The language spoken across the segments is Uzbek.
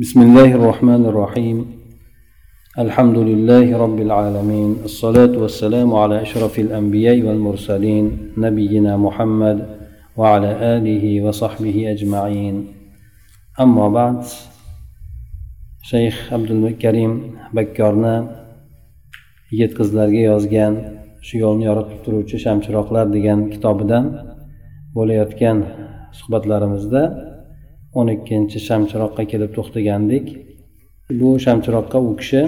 بسم الله الرحمن الرحيم الحمد لله رب العالمين الصلاة والسلام على أشرف الأنبياء والمرسلين نبينا محمد وعلى آله وصحبه أجمعين أما بعد شيخ عبد الكريم بكرنا yigit qizlarga yozgan shu yo'lni yoritib turuvchi shamchiroqlar degan kitobidan bo'layotgan suhbatlarimizda o'n ikkinchi shamchiroqqa kelib to'xtagandik. Bu shamchiroqqa u kishi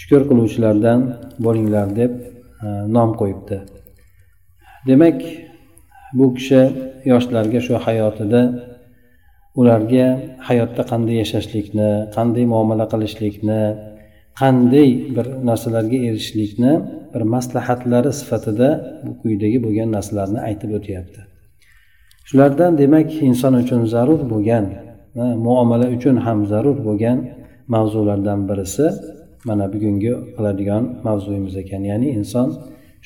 shukur qiluvchilardan bo'linglar deb e, nom qo'yibdi. Demak bu kishi yoshlarga shu hayotida ularga hayotda qanday yashashlikni qanday muomala qilishlikni qanday bir narsalarga erishishlikni bir maslahatlari sifatida bu quyidagi bo'lgan narsalarni aytib o'tyapti. Shulardan demak inson uchun zarur bo'lgan muomala uchun ham zarur bo'lgan mavzulardan birisi mana bugungi qiladigan mavzuyimiz ekan ya'ni inson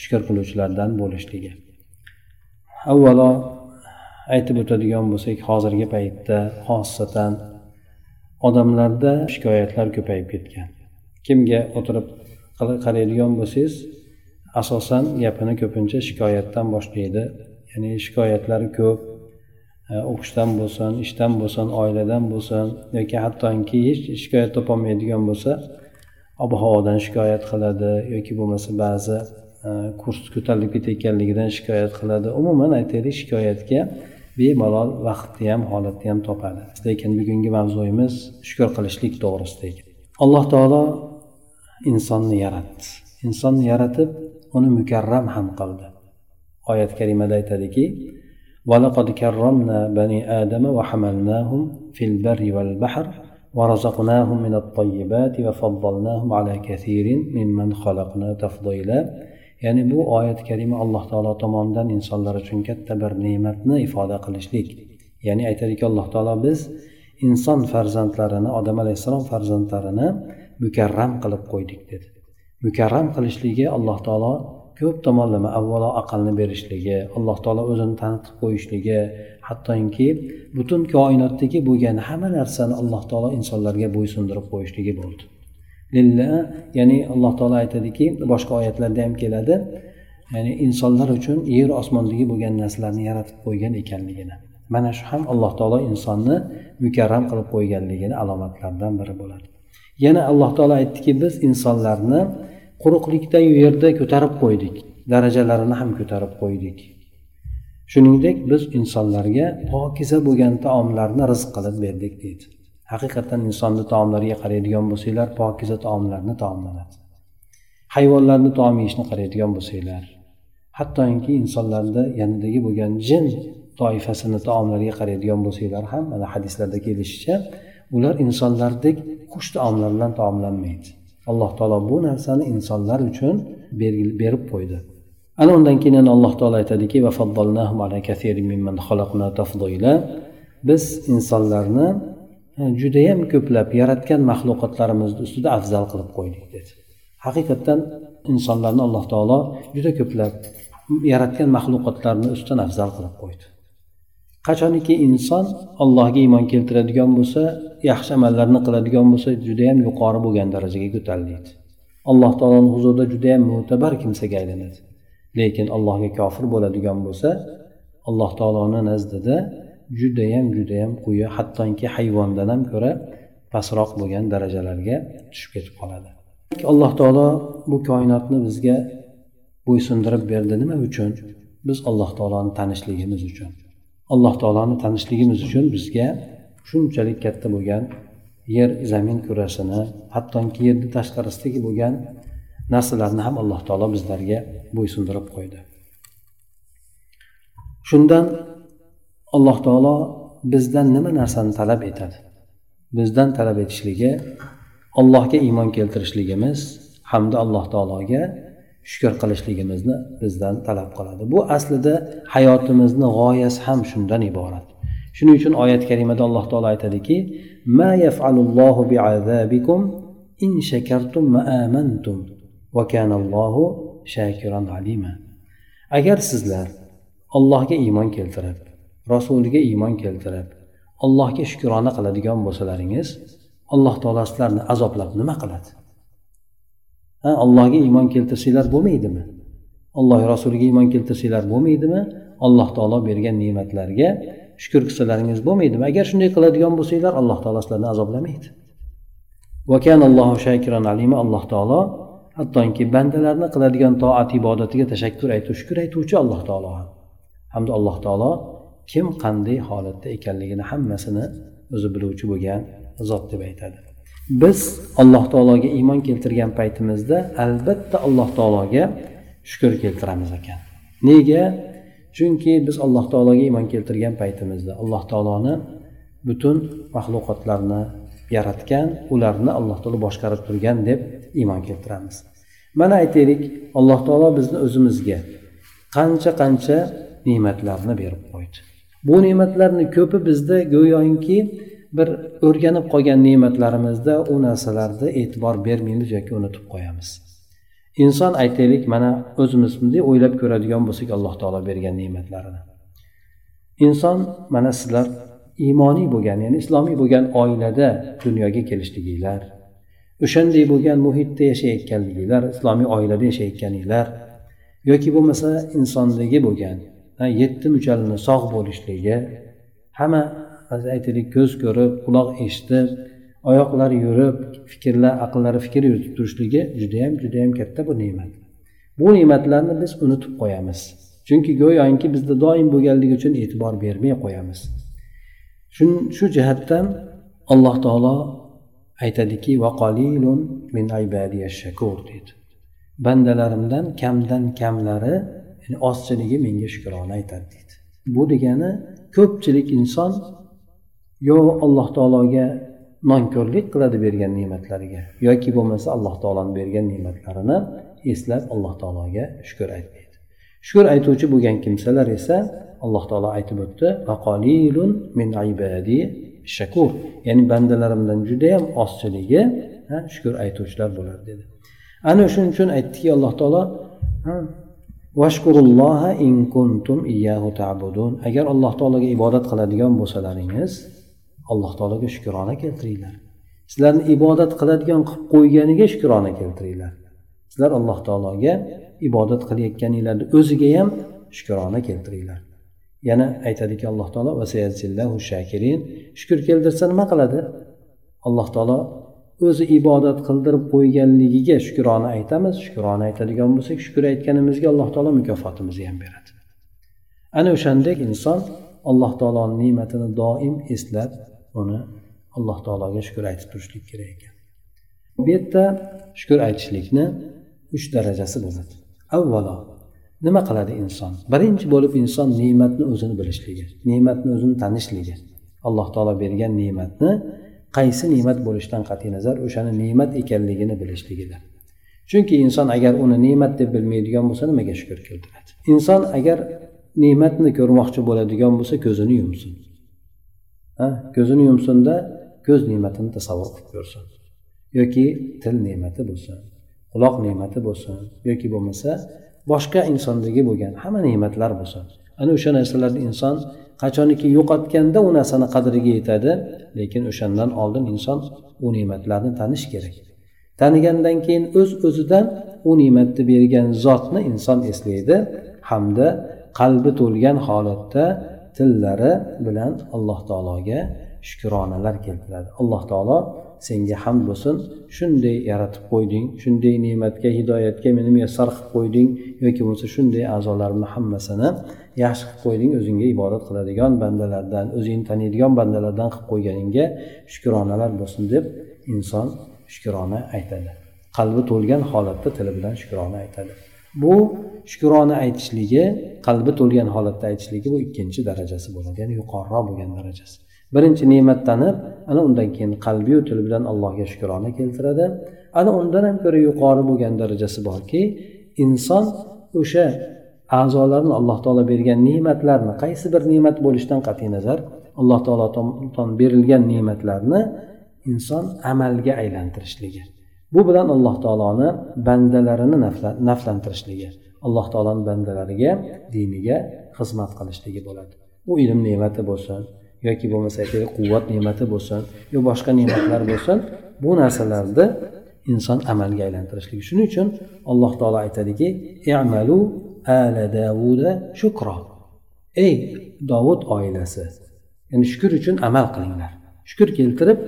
shukur qiluvchilardan bo'lishligi. Avvalo aytib o'tadigan bo'lsak hozirgi paytda xosatan odamlarda shikoyatlar ko'payib ketgan. Kimga o'tirib qaraydigan bo'lsangiz asosan gapini ko'pincha shikoyatdan boshlaydi. Ya'ni shikoyatlari ko'p o'qishdan bo'lsin ishdan bo'lsin oiladan bo'lsin yoki hattoki hech shikoyat topolmaydigan bo'lsa ob havodan shikoyat qiladi yoki bo'lmasa ba'zi e, kurs ko'tarilib ketayotganligidan shikoyat qiladi. Umuman aytaylik shikoyatga bemalol vaqtni ham holatni ham topadi. Lekin bugungi mavzuyimiz shukur qilishlik to'g'risida ekan. Alloh taolo insonni yaratdi. Insonni yaratib uni mukarram ham qildi. Oyat karimada aytadiki ولقد كرمنا بني آدم وحملناهم في البر والبحر ورزقناهم من الطيبات وفضلناهم على كثير ممن خلقنا تفضيلا ya'ni bu oyat karima alloh taolo tomonidan insonlar uchun katta bir ne'matni ifoda qilishlik ya'ni aytadiki alloh taolo biz inson farzandlarini odam alayhissalom farzandlarini mukarram qilib qo'ydik dedi mukarram qilishligi alloh taolo ko'p tomonlama avvalo aqlni berishligi alloh taolo o'zini tanitib qo'yishligi hattoki butun koinotdagi bo'lgan hamma narsani alloh taolo insonlarga bo'ysundirib qo'yishligi bo'ldi. Lilla ya'ni alloh taolo aytadiki boshqa oyatlarda ham keladi ya'ni insonlar uchun yer osmondagi bo'lgan narsalarni yaratib qo'ygan ekanligini. Mana shu ham alloh taolo insonni mukarram qilib qo'yganligini alomatlaridan biri bo'ladi. Yana alloh taolo aytdiki biz insonlarni quruqlikda yerda ko'tarib qo'ydik. Darajalarini ham ko'tarib qo'ydik. Shuningdek biz insonlarga pokiza bo'lgan taomlarni rizq qilib berdik deydi. Haqiqatdan insonni taomlariga qaraydigan bo'lsanglar pokiza taomlarni taomlanadi. Hayvonlarni taom yeyishni qaraydigan bo'lsanglar hattoki insonlarda yanidagi bo'lgan jin toifasini taomlariga qaraydigan bo'lsanglar ham mana hadislarda kelishicha ular insonlardek xush taomlar bilan taomlanmaydi. Alloh taolo bu narsani insonlar uchun berib qo'ydi. Ana undan keyin yana alloh taolo aytadiki biz insonlarni e, judayam ko'plab yaratgan maxluqotlarimizni ustida afzal qilib qo'ydik dedi. Haqiqatdan insonlarni alloh taolo juda ko'plab yaratgan maxluqotlarni ustidan afzal qilib qo'ydi. Qachoniki inson allohga iymon keltiradigan bo'lsa yaxshi amallarni qiladigan bo'lsa judayam yuqori bo'lgan darajaga ko'tariladi. Alloh taoloni huzurida judayam mo'tabar kimsaga aylanadi. Lekin allohga kofir bo'ladigan bo'lsa alloh taoloni nazdida judayam judayam quyi hattoki hayvondan ham ko'ra pastroq bo'lgan darajalarga tushib ketib qoladi. Alloh taolo bu koinotni bizga bo'ysundirib berdi nima uchun? Biz alloh taoloni tanishligimiz uchun. Alloh taoloni tanishligimiz uchun bizga shunchalik katta bo'lgan yer zamin kurasini hattoki yerni tashqarisidagi bo'lgan narsalarni ham alloh taolo bizlarga bo'ysundirib qo'ydi. Shundan alloh taolo bizdan nima narsani talab etadi? Bizdan talab etishligi allohga iymon keltirishligimiz hamda alloh taologa shukur qilishligimizni bizdan talab qiladi. Bu aslida hayotimizni g'oyasi ham shundan iborat. Shuning uchun oyat karimada alloh taolo aytadiki ma yafalullohu bi'azabikum in shakartum ma amantum va kanallohu shakiran alima. Agar sizlar allohga iymon keltirib rasuliga iymon keltirib allohga shukrona qiladigan bo'lsalaringiz alloh taolo sizlarni azoblab nima qiladi? Allohga iymon keltirsanglar bo'lmaydimi? Alloh rasuliga iymon keltirsanglar bo'lmaydimi? Alloh taolo bergan ne'matlarga shukur qilsalaringiz bo'lmaydimi? Agar shunday qiladigan bo'lsanglar alloh taolo sizlarni azoblamaydi alloh taolo hattoki bandalarni qiladigan toat ibodatiga tashakkur aytib shukur aytuvchi alloh taolo ham. Hamda alloh taolo kim qanday holatda ekanligini hammasini o'zi biluvchi bo'lgan zot deb aytadi. Biz alloh taologa iymon keltirgan paytimizda albatta alloh taologa shukur keltiramiz ekan. Nega? Chunki biz alloh taologa iymon keltirgan paytimizda alloh taoloni butun maxluqotlarni yaratgan ularni alloh taolo boshqarib turgan deb iymon keltiramiz. Mana aytaylik alloh taolo bizni o'zimizga qancha qancha ne'matlarni berib qo'ydi. Bu ne'matlarni ko'pi bizda go'yoki bir o'rganib qolgan ne'matlarimizda u narsalarni e'tibor bermaymiz yoki unutib qo'yamiz. Inson aytaylik mana o'zimiz bunday o'ylab ko'radigan bo'lsak alloh taolo bergan ne'matlarini. Inson mana sizlar iymoniy bo'lgan ya'ni islomiy bo'lgan oilada dunyoga kelishliginglar o'shanday bo'lgan muhitda yashayotganliginglar islomiy oilada yashayotganinglar yoki bo'lmasa insondagi bo'lgan yetti muchalni sog' bo'lishligi hamma aytaylik ko'z ko'rib quloq eshitib oyoqlar yurib fikrlar aqllari fikr yuritib turishligi judayam judayam katta bu ne'mat. Bu ne'matlarni biz unutib qo'yamiz. Chunki go'yoki bizda doim bo'lganligi uchun e'tibor bermay qo'yamiz. Shu jihatdan alloh taolo aytadiki deydi bandalarimdan kamdan kamlari ya'ni ozchiligi menga shukrona aytadi deydi bu degani ko'pchilik inson yo alloh taologa nonko'rlik qiladi bergan ne'matlariga yoki bo'lmasa alloh taoloni bergan ne'matlarini eslab alloh taologa shukur aytmaydi. Shukur aytuvchi bo'lgan kimsalar esa alloh taolo aytib o'tdi min ibadi shakur. Ya'ni bandalarimdan judayam ozchiligi shukur aytuvchilar bo'ladi dedi. Ana shuning uchun aytdiki alloh taolo vashkurulloha in kuntum iyyahu ta'budun. Agar alloh taologa ibodat qiladigan bo'lsalaringiz alloh taologa shukrona keltiringlar. Sizlarni ibodat qiladigan qilib qo'yganiga shukrona keltiringlar. Sizlar alloh taologa ibodat qilayotganinglarni o'ziga ham shukrona keltiringlar. Yana aytadiki alloh taolo shakirin. Shukur keltirsa nima qiladi? Alloh taolo o'zi ibodat qildirib qo'yganligiga shukrona aytamiz. Shukrona aytadigan bo'lsak shukur aytganimizga alloh taolo mukofotimizni ham beradi. Ana o'shandek inson alloh taoloni ne'matini doim eslab uni alloh taologa shukur aytib turishlik kerak ekan. Bu yerda shukur aytishlikni uch darajasi bo'ladi. Avvalo nima qiladi inson? Birinchi bo'lib inson ne'matni o'zini bilishligi ne'matni o'zini tanishligi. Alloh taolo bergan ne'matni qaysi ne'mat bo'lishidan qat'iy nazar o'shani ne'mat ekanligini bilishligidir. Chunki inson agar uni ne'mat deb bilmaydigan bo'lsa nimaga shukur keltiradi? Inson agar ne'matni ko'rmoqchi bo'ladigan bo'lsa ko'zini yumsin. Ko'zini yumsinda ko'z ne'matini tasavvur qilib ko'rsin. Yoki til ne'mati bo'lsin quloq ne'mati bo'lsin yoki bo'lmasa boshqa insondagi bo'lgan hamma ne'matlar bo'lsin. Ana o'sha narsalarni inson qachoniki yo'qotganda u narsani qadriga yetadi lekin o'shandan oldin inson u ne'matlarni tanish kerak. Tanigandan keyin o'z öz o'zidan u ne'matni bergan zotni inson eslaydi hamda qalbi to'lgan holatda tillari bilan alloh taologa shukronalar keltiradi. Alloh taolo senga hamd bo'lsin. Shunday yaratib qo'yding shunday ne'matga hidoyatga meni muyassar qilib qo'yding yoki bo'lmasa shunday a'zolarimni hammasini yaxshi qilib qo'yding o'zingga ibodat qiladigan bandalardan o'zingni taniydigan bandalardan qilib qo'yganingga shukronalar bo'lsin deb inson shukrona aytadi. Qalbi to'lgan holatda tili bilan shukrona aytadi. Bu shukrona aytishligi qalbi to'lgan holatda aytishligi bu ikkinchi darajasi bo'ladi ya'ni yuqoriroq bo'lgan darajasi. Birinchi ne'mat tanib ana undan keyin qalbiyu til bilan allohga shukrona keltiradi. Ana undan ham ko'ra yuqori bo'lgan darajasi borki inson o'sha a'zolarni alloh taolo bergan ne'matlarni qaysi bir ne'mat bo'lishidan qat'iy nazar alloh taolo tomonidan berilgan ne'matlarni inson amalga aylantirishligi. Bu bilan alloh taoloni bandalarini naflantirishligi alloh taoloni bandalariga diniga xizmat qilishligi bo'ladi. U ilm ne'mati bo'lsin yoki bo'lmasa aytaylik quvvat ne'mati bo'lsin yo boshqa ne'matlar bo'lsin bu narsalarni inson amalga aylantirishligi. Shuning uchun alloh taolo aytadiki i'malu ala davuda shukro ey dovud oilasi ya'ni shukur uchun amal qilinglar. Shukur keltirib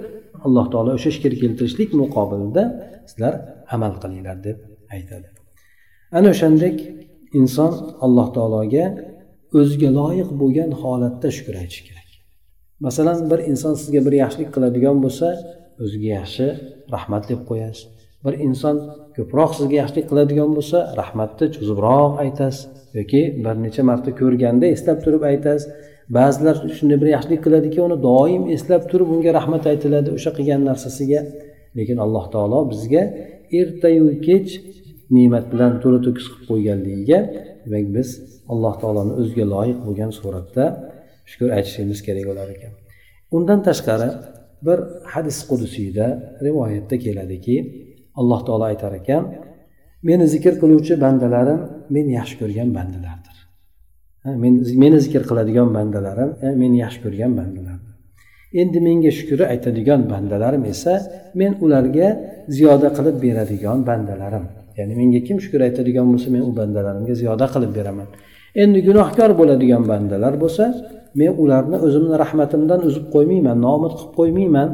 alloh taolo o'sha shukur keltirishlik muqobilida sizlar amal qilinglar deb aytadi. Ana o'shandek inson alloh taologa o'ziga loyiq bo'lgan holatda shukur aytishi kerak. Masalan bir inson sizga bir yaxshilik qiladigan bo'lsa o'ziga yaxshi rahmat deb qo'yasiz bir inson ko'proq sizga yaxshilik qiladigan bo'lsa rahmatni cho'zibroq aytasiz yoki bir necha marta ko'rganda eslab turib aytasiz. Ba'zilar shunday bir yaxshilik qiladiki uni doim eslab turib unga rahmat aytiladi o'sha qilgan narsasiga. Lekin alloh taolo bizga ertayu kech ne'mat bilan to'la to'kis qilib qo'yganligiga demak biz alloh taoloni o'ziga loyiq bo'lgan suratda shukur aytishimiz kerak bo'lar ekan. Undan tashqari bir hadis qudusiyda rivoyatda keladiki alloh taolo aytar ekan meni zikr qiluvchi bandalarim men yaxshi ko'rgan bandalardir. Meni zikr qiladigan bandalarim meni yaxshi ko'rgan bandalarim endi menga shukri aytadigan bandalarim esa men ularga ziyoda qilib beradigan bandalarim. Ya'ni menga kim shukur aytadigan bo'lsa men u bandalarimga ziyoda qilib beraman. Endi gunohkor bo'ladigan bandalar bo'lsa men ularni o'zimni rahmatimdan uzib qo'ymayman noumid qilib qo'ymayman.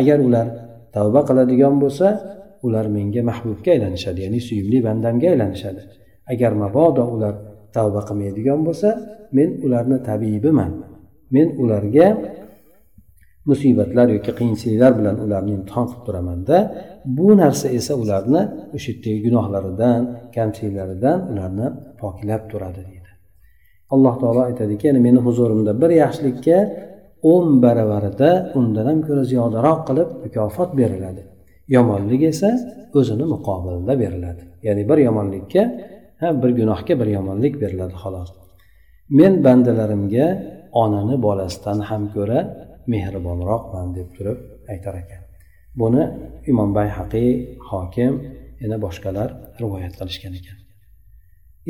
Agar ular tavba qiladigan bo'lsa ular menga mahbubga aylanishadi ya'ni suyimli bandamga aylanishadi. Agar mabodo ular tavba qilmaydigan bo'lsa men ularni tabibiman men ularga musibatlar yoki qiyinchiliklar bilan ularni imtihon qilib turamanda bu narsa esa ularni o'sha yerdagi gunohlaridan kamchiliklaridan ularni poklab turadi deydi. Alloh taolo aytadiki ya'ni meni huzurimda bir yaxshilikka o'n baravarida undan ham ko'ra ziyodaroq qilib mukofot beriladi. Yomonlik esa o'zini muqobilida beriladi. Ya'ni bir yomonlikka ha bir gunohga bir yomonlik beriladi xolos men bandalarimga onani bolasidan ham ko'ra mehribonroqman deb turib aytar ekan buni imom bayhaqiy hokim yana boshqalar rivoyat qilishgan ekan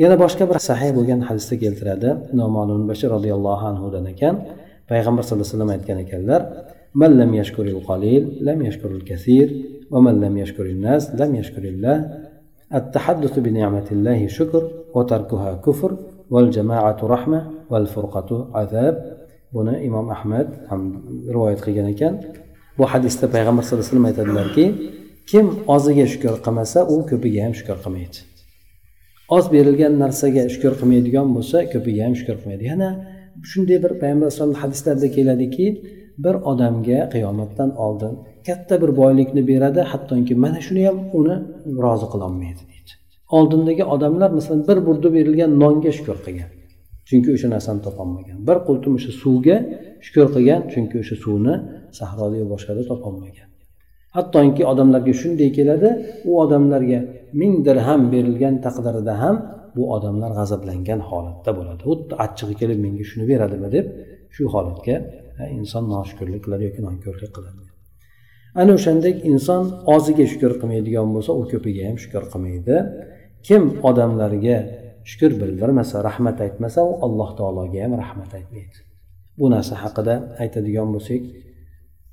yana boshqa bir sahiy bo'lgan hadisda keltiradi nomon bashir roziyallohu anhudan ekan payg'ambar sallallohu alayhi vasallam aytgan ekanlar من لم يشكر القليل لم يشكر الكثير ومن لم يشكر الناس لم يشكر الله التحدث بنعمة الله شكر وتركها كفر والجماعة رحمة والفرقة عذاب buni imom ahmad ham rivoyat qilgan ekan bu hadisda payg'ambar sallallohu alayhi vasallam aytadilarki kim oziga shukur qilmasa u ko'piga ham shukur qilmaydi oz berilgan narsaga shukur qilmaydigan bo'lsa ko'piga ham shukur qilmaydi yana shunday bir payg'ambar alayhisalom hadislarda keladiki bir odamga qiyomatdan oldin katta bir boylikni beradi hattoki mana shuni ham uni rozi qilolmaydi deydi. Oldindagi odamlar masalan bir burda berilgan nonga shukur qilgan chunki o'sha narsani topolmagan. Bir qultum o'sha suvga shukur qilgan chunki o'sha suvni sahroda yo boshqada topolmagan. Hattoki odamlarga shunday keladi u odamlarga ming dirham berilgan taqdirida ham bu odamlar g'azablangan holatda bo'ladi. Xuddi achchig'i kelib menga shuni beradimi deb shu holatga inson noshukurlik qiladi yoki nonko'rlik qiladi. Ana o'shandek inson oziga shukur qilmaydigan bo'lsa u ko'piga ham shukur qilmaydi. Kim odamlarga shukur bildirmasa rahmat aytmasa u alloh taologa ham rahmat aytmaydi. Bu narsa haqida aytadigan bo'lsak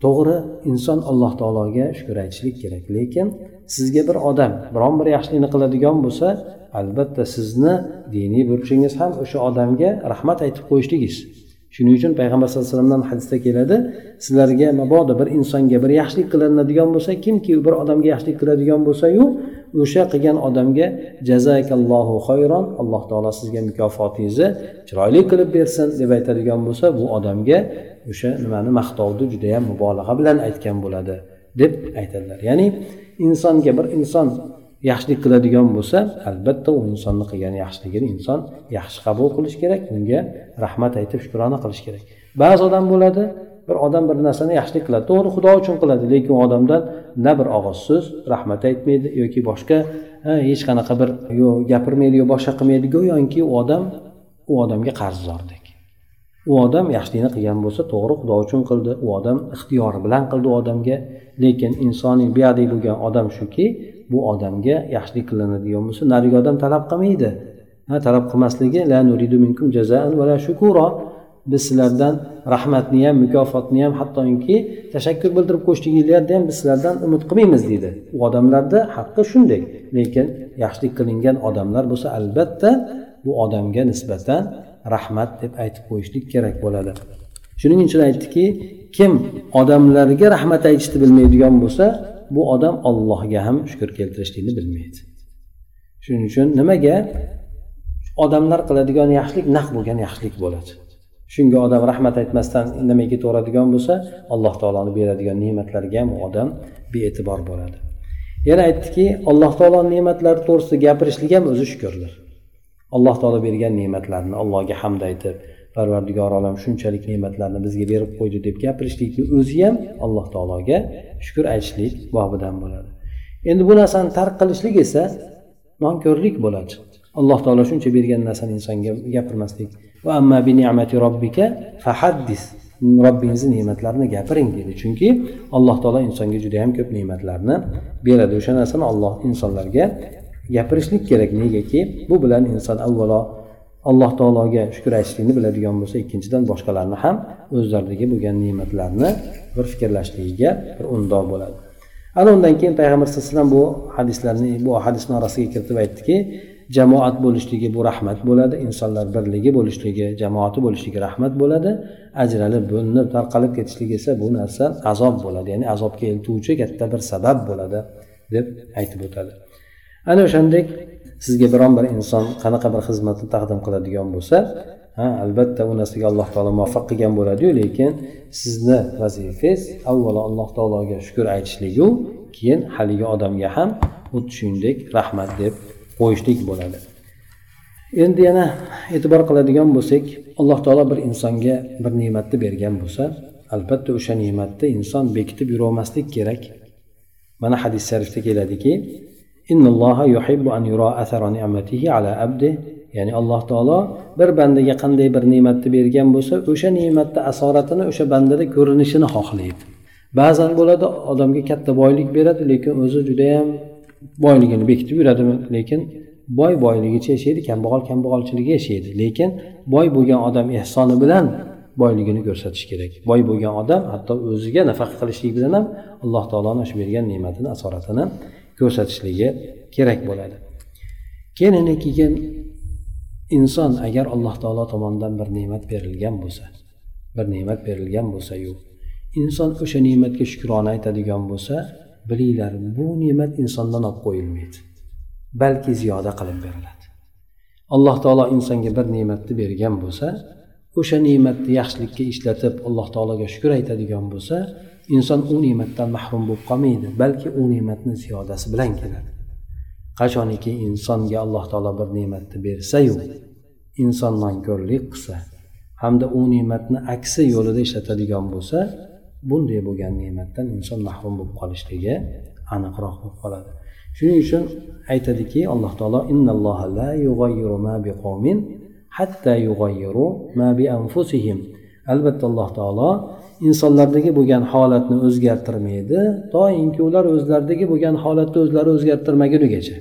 to'g'ri inson alloh taologa shukur aytishlik kerak. Lekin sizga bir odam biron bir yaxshilikni qiladigan bo'lsa albatta sizni diniy burchingiz ham o'sha odamga rahmat aytib qo'yishligingiz shuning uchun payg'ambar sallallohu alayhi vasallamdan hadisda keladi sizlarga mabodo bir insonga bir yaxshilik qilinadigan bo'lsa kimki bir odamga yaxshilik qiladigan bo'lsayu o'sha qilgan odamga jazakallohu xayron alloh taolo sizga mukofotingizni chiroyli qilib bersin deb aytadigan bo'lsa bu odamga o'sha nimani maqtovni judayam mubolag'a bilan aytgan bo'ladi deb aytadilar. Ya'ni insonga bir inson yaxshilik qiladigan bo'lsa albatta u insonni qilgan yaxshiligini inson yaxshi qabul qilish kerak unga rahmat aytib shukrona qilish kerak. Ba'zi odam bo'ladi bir odam bir narsani yaxshilik qiladi to'g'ri xudo uchun qiladi lekin u odamdan na bir og'iz so'z rahmat aytmaydi yoki boshqa hech qanaqa bir yo gapirmaydi yo boshqa qilmaydi go'yoki u odam u odamga qarzdordek u odam yaxshilikni qilgan bo'lsa to'g'ri xudo uchun qildi. U odam ixtiyori bilan qildi u odamga. Lekin insoniy buyoqdek bo'lgan odam shuki bu odamga yaxshilik qilinadigan bo'lsa narigi odam talab qilmaydi. Ha talab qilmasligi la nuridu minkum jazaan va la shukuro biz sizlardan rahmatni ham mukofotni ham hattoki tashakkur bildirib qo'yishliginglarni ham biz sizlardan umid qilmaymiz deydi. U odamlarni haqqi shunday. Lekin yaxshilik qilingan odamlar bo'lsa albatta bu odamga nisbatan rahmat deb aytib qo'yishlik kerak bo'ladi. Shuning uchun aytdiki kim odamlarga rahmat aytishni bilmaydigan bo'lsa bu odam ollohga ham shukur keltirishlikni bilmaydi. Shuning uchun nimaga? Odamlar qiladigan yaxshilik naq bo'lgan yaxshilik bo'ladi. Shunga odam rahmat aytmasdan indamay ketaveradigan bo'lsa alloh taoloni beradigan ne'matlarga ham u odam bee'tibor bo'ladi. Yana aytdiki alloh taoloni ne'matlari to'g'risida gapirishlik ham o'zi shukurdir alloh taolo bergan ne'matlarni allohga hamd aytib parvardigor olam shunchalik ne'matlarni bizga berib qo'ydi deb gapirishlikni o'zi ham alloh taologa shukur aytishlik bobidan bo'ladi. Endi bu narsani tark qilishlik esa nonko'rlik bo'ladi. Alloh taolo shuncha bergan narsani insonga gapirmaslik. Va amma bi ni'mati robbika fahaddis. Robbingizni ne'matlarini gapiring deydi chunki alloh taolo insonga juda yam ko'p ne'matlarni beradi. O'sha narsani olloh insonlarga gapirishlik kerak. Negaki bu bilan inson avvalo alloh taologa shukur aytishlikni biladigan bo'lsa ikkinchidan boshqalarni ham o'zlaridagi bo'lgan ne'matlarni bir fikrlashligiga bir undov bo'ladi. Ana undan keyin payg'ambar sallallohu alayhi vasallam bu hadislarni bu hadisni orasiga kiritib aytdiki jamoat bo'lishligi bu rahmat bo'ladi insonlar birligi bo'lishligi jamoati bo'lishligi rahmat bo'ladi ajralib bo'linib tarqalib ketishligi esa bu narsa azob bo'ladi ya'ni azobga eltuvchi katta bir sabab bo'ladi deb aytib o'tadi. Ana o'shandek sizga biron bir inson qanaqa bir xizmatni taqdim qiladigan bo'lsa ha albatta u narsaga alloh taolo muvaffaq qilgan bo'ladiyu lekin sizni vazifangiz avvalo alloh taologa shukur aytishligu keyin haligi odamga ham xuddi shuningdek rahmat deb qo'yishlik bo'ladi. Endi yana e'tibor qiladigan bo'lsak alloh taolo bir insonga bir ne'matni bergan bo'lsa albatta o'sha ne'matni inson bekitib yuravermaslik kerak. Mana hadis sharifda keladiki ya'ni alloh taolo bir bandaga qanday bir ne'matni bergan bo'lsa o'sha ne'matni asoratini o'sha bandada ko'rinishini xohlaydi. Ba'zan bo'ladi odamga katta boylik beradi lekin o'zi judayam boyligini bekitib yuradimi? Lekin boy boyligicha yashaydi kambag'al kambag'alchiligi yashaydi. Lekin boy bo'lgan odam ehsoni bilan boyligini ko'rsatish kerak. Boy bo'lgan odam hatto o'ziga nafaqa qilishlik bilan ham alloh taoloni shu bergan ne'matini asoratini ko'rsatishligi kerak bo'ladi. Keyin keyin inson agar alloh taolo tomonidan bir ne'mat berilgan bo'lsa bir ne'mat berilgan bo'lsayu inson o'sha ne'matga shukrona aytadigan bo'lsa bilinglar bu ne'mat insondan olib qo'yilmaydi balki ziyoda qilib beriladi. Alloh taolo insonga bir ne'matni bergan bo'lsa o'sha ne'matni yaxshilikka ishlatib alloh taologa shukur aytadigan bo'lsa inson u ne'matdan mahrum bo'lib qolmaydi balki u ne'matni ziyodasi bilan keladi. Qachoniki insonga alloh taolo bir ne'matni bersayu inson nonko'rlik qilsa hamda u ne'matni aksi yo'lida ishlatadigan bo'lsa bunday bo'lgan ne'matdan inson mahrum bo'lib qolishligi aniqroq bo'lib qoladi. Shuning uchun aytadiki alloh taolo la ma hatta ma bi anfusihim. Albatta alloh taolo insonlardagi bo'lgan holatni o'zgartirmaydi. Toinki ular o'zlaridagi bo'lgan holatni o'zlari o'zgartirmagunigacha.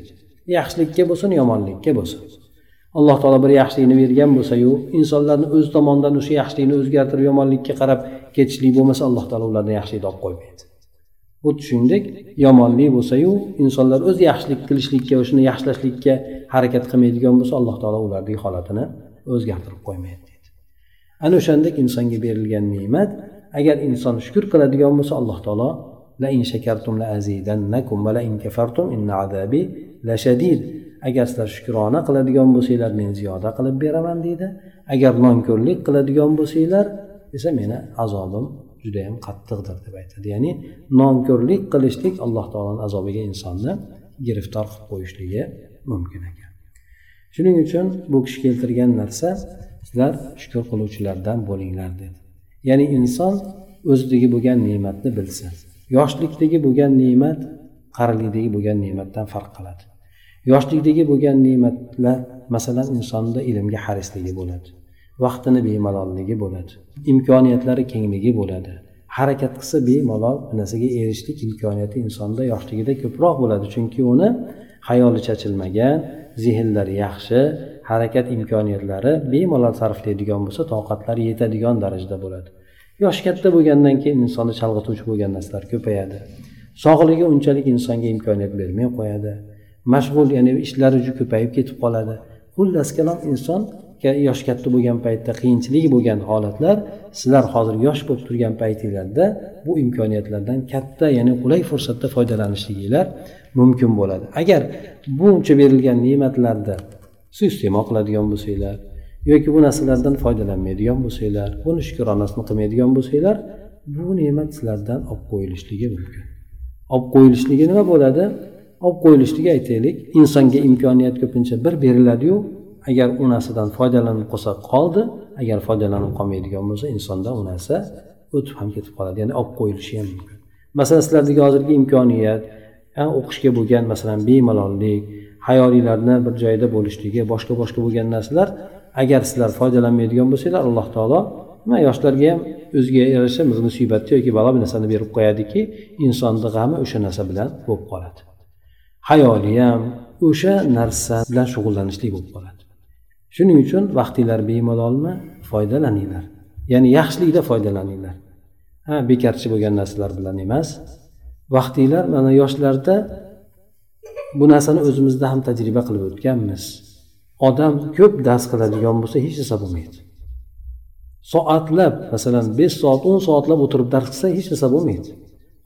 Yaxshilikka bo'lsin yomonlikka bo'lsin. Alloh taolo bir yaxshilikni bergan bo'lsayu insonlarni o'z tomonidan o'sha yaxshilikni o'zgartirib yomonlikka qarab ketishlik bo'lmasa alloh taolo ularni yaxshilikni olib qo'ymaydi. Xuddi shuningdek yomonlik bo'lsayu insonlar o'zi yaxshilik qilishlikka shuni yaxshilashlikka harakat qilmaydigan bo'lsa alloh taolo ularning holatini o'zgartirib qo'ymaydi deydi. Ana o'shandek insonga berilgan ne'mat agar inson shukur qiladigan bo'lsa alloh taolo la in shakartum la azidannakum va la in kafartum inna azabi la shadid. Agar sizlar shukrona qiladigan bo'lsanglar men ziyoda qilib beraman deydi. Agar nonko'rlik qiladigan bo'lsanglar esa meni azobim judayam qattiqdir deb aytadi. Ya'ni nonko'rlik qilishlik alloh taoloni azobiga insonni giriftor qilib qo'yishligi mumkin ekan. Shuning uchun bu kishi keltirgan narsa sizlar shukur qiluvchilardan bo'linglar dedi. Ya'ni inson o'zidagi bo'lgan ne'matni bilsin. Yoshlikdagi bo'lgan ne'mat qarilikdagi bo'lgan ne'matdan farq qiladi. Yoshlikdagi bo'lgan ne'matlar masalan insonda ilmga harisligi bo'ladi vaqtini bemalolligi bo'ladi imkoniyatlari kengligi bo'ladi. Harakat qilsa bemalol narsaga erishishlik imkoniyati insonda yoshligida ko'proq bo'ladi chunki uni hayoli chachilmagan zehnlari yaxshi harakat imkoniyatlari bemalol sarflaydigan bo'lsa toqatlari yetadigan darajada bo'ladi. Yoshi katta bo'lgandan keyin insonni chalg'ituvchi bo'lgan narsalar ko'payadi. Sog'ligi unchalik insonga imkoniyat bermay qo'yadi. Mashg'ul ya'ni ishlari juda ko'payib ketib qoladi. Xullas kalom inson yosh katta bo'lgan paytda qiyinchilik bo'lgan holatlar sizlar hozir yosh bo'lib turgan paytinglarda bu imkoniyatlardan katta ya'ni qulay fursatda foydalanishliginglar mumkin bo'ladi. Agar buncha berilgan ne'matlarni suiiste'mol qiladigan bo'lsanglar yoki bu narsalardan foydalanmaydigan bo'lsanglar buni shukronasini qilmaydigan bo'lsanglar bu ne'mat sizlardan olib qo'yilishligi mumkin. Olib qo'yilishligi nima bo'ladi? Olib qo'yilishligi aytaylik insonga imkoniyat ko'pincha bir beriladiyu agar u narsadan foydalanib qolsa qoldi agar foydalanib qolmaydigan bo'lsa insonda u narsa o'tib ham ketib qoladi ya'ni olib qo'yilishi ham mumkin. Masalan sizlardagi hozirgi imkoniyat o'qishga bo'lgan masalan bemalollik hayoliylarni bir joyda bo'lishligi boshqa boshqa bo'lgan narsalar agar sizlar foydalanmaydigan bo'lsanglar alloh taolo nima yoshlarga ham o'ziga yarasha musibatni yoki balo bir narsani berib qo'yadiki insonni g'ami o'sha narsa bilan bo'lib qoladi. Hayoli ham o'sha narsa bilan shug'ullanishlik bo'lib qoladi. Shuning uchun vaqtinglar bemalolmi foydalaninglar. Ya'ni yaxshilikda foydalaninglar. Ha bekarchi bo'lgan narsalar bilan emas. Vaqtinglar mana yoshlarda bu narsani o'zimizda ham tajriba qilib o'tganmiz. Odam ko'p dars qiladigan bo'lsa hech narsa bo'lmaydi. Soatlab masalan besh soat o'n soatlab o'tirib dars qilsa hech narsa bo'lmaydi.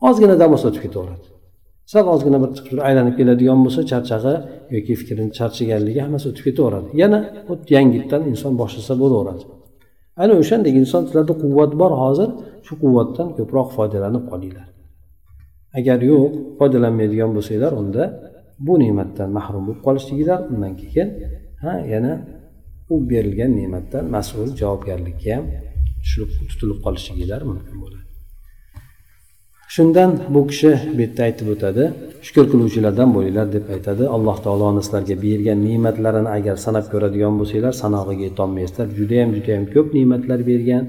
Ozgina dam olsa o'tib ketaveradi. Sal ozgina bir aylanib keladigan bo'lsa charchag'i yoki fikrini charchaganligi hammasi o'tib ketaveradi. Yana yangitdan inson boshlasa bo'laveradi. Ana o'shandek inson sizlarda quvvat bor. Hozir shu quvvatdan ko'proq foydalanib qolinglar. Agar yo'q foydalanmaydigan bo'lsanglar unda bu ne'matdan mahrum bo'lib qolishliginglar undan keyin ha yana u berilgan ne'matdan mas'ul javobgarlikka ham tutilib qolishliginglar mumkin bo'ladi. Shundan bu kishi bu yerda aytib o'tadi shukur qiluvchilardan bo'linglar deb aytadi. Alloh taoloni sizlarga bergan ne'matlarini agar sanab ko'radigan bo'lsanglar sanog'iga yetolmaysizlar. Judayam judayam ko'p ne'matlar bergan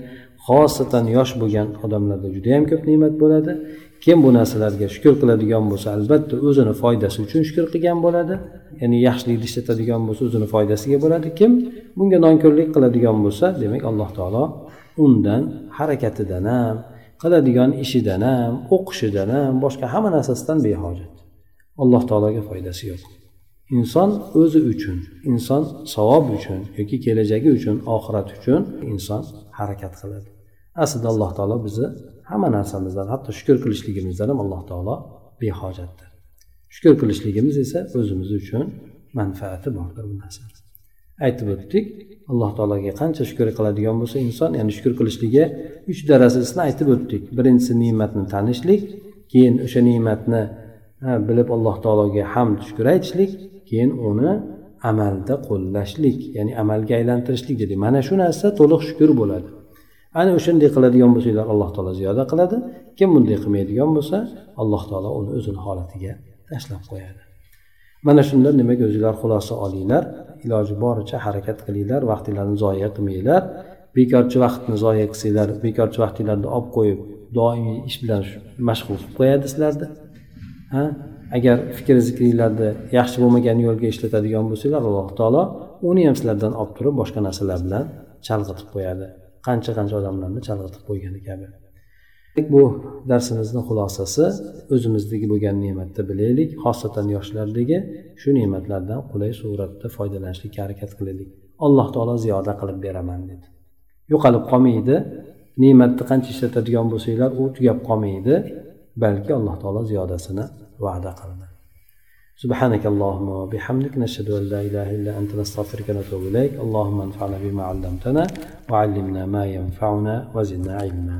xosatan yosh bo'lgan odamlarda judayam ko'p ne'mat bo'ladi. Kim bu narsalarga shukur qiladigan bo'lsa albatta o'zini foydasi uchun shukur qilgan bo'ladi. Ya'ni yaxshilikni ishlatadigan bo'lsa o'zini foydasiga bo'ladi. Kim bunga nonko'rlik qiladigan bo'lsa demak alloh taolo undan harakatidan ham qiladigan ishidan ham o'qishidan ham boshqa hamma narsasidan behojat. Alloh taologa foydasi yo'q. Inson o'zi uchun inson savob uchun yoki kelajagi uchun oxirat uchun inson harakat qiladi. Aslida alloh taolo bizni hamma narsamizdan hatto shukur qilishligimizdan ham alloh taolo behojatdir. Shukur qilishligimiz esa o'zimiz uchun manfaati bordir bu narsani aytib o'tdik alloh taologa qancha shukur qiladigan bo'lsa inson ya'ni shukur qilishligi uch darajasini aytib o'tdik. Birinchisi ne'matni tanishlik keyin o'sha ne'matni bilib alloh taologa hamd shukur aytishlik keyin uni amalda qo'llashlik ya'ni amalga aylantirishlik dedik mana shu narsa to'liq shukur bo'ladi. Ana o'shanday qiladigan bo'lsanglar alloh taolo ziyoda qiladi kim bunday qilmaydigan bo'lsa alloh taolo uni o'zini holatiga tashlab qo'yadi. Mana shundan demak o'zinglar xulosa olinglar? Iloji boricha harakat qilinglar vaqtinglarni zoya qilmanglar. Bekorchi vaqtni zoya qilsanglar bekorchi vaqtinglarni olib qo'yib doimiy ish bilan mashg'ul qilib qo'yadi sizlarni. Ha? Agar fikr zikringlarni yaxshi bo'lmagan yo'lga ishlatadigan bo'lsanglar alloh taolo uni ham sizlardan olib turib boshqa narsalar bilan chalg'itib qo'yadi. Qancha qancha odamlarni chalg'itib qo'ygani kabi. bu darsimizni xulosasi o'zimizdagi bo'lgan ne'matni bilaylik xosatan yoshlardagi shu ne'matlardan qulay suratda foydalanishlikka harakat qilaylik alloh taolo ziyoda qilib beraman dedi yo'qolib qolmaydi ne'matni qancha ishlatadigan bo'lsanglar u tugab qolmaydi balki alloh taolo ziyodasini va'da qildi سبحانك اللهم وبحمدك نشهد أن لا إله إلا أنت نستغفرك ونتوب إليك اللهم انفعنا بما علمتنا وعلمنا ما ينفعنا وزدنا علما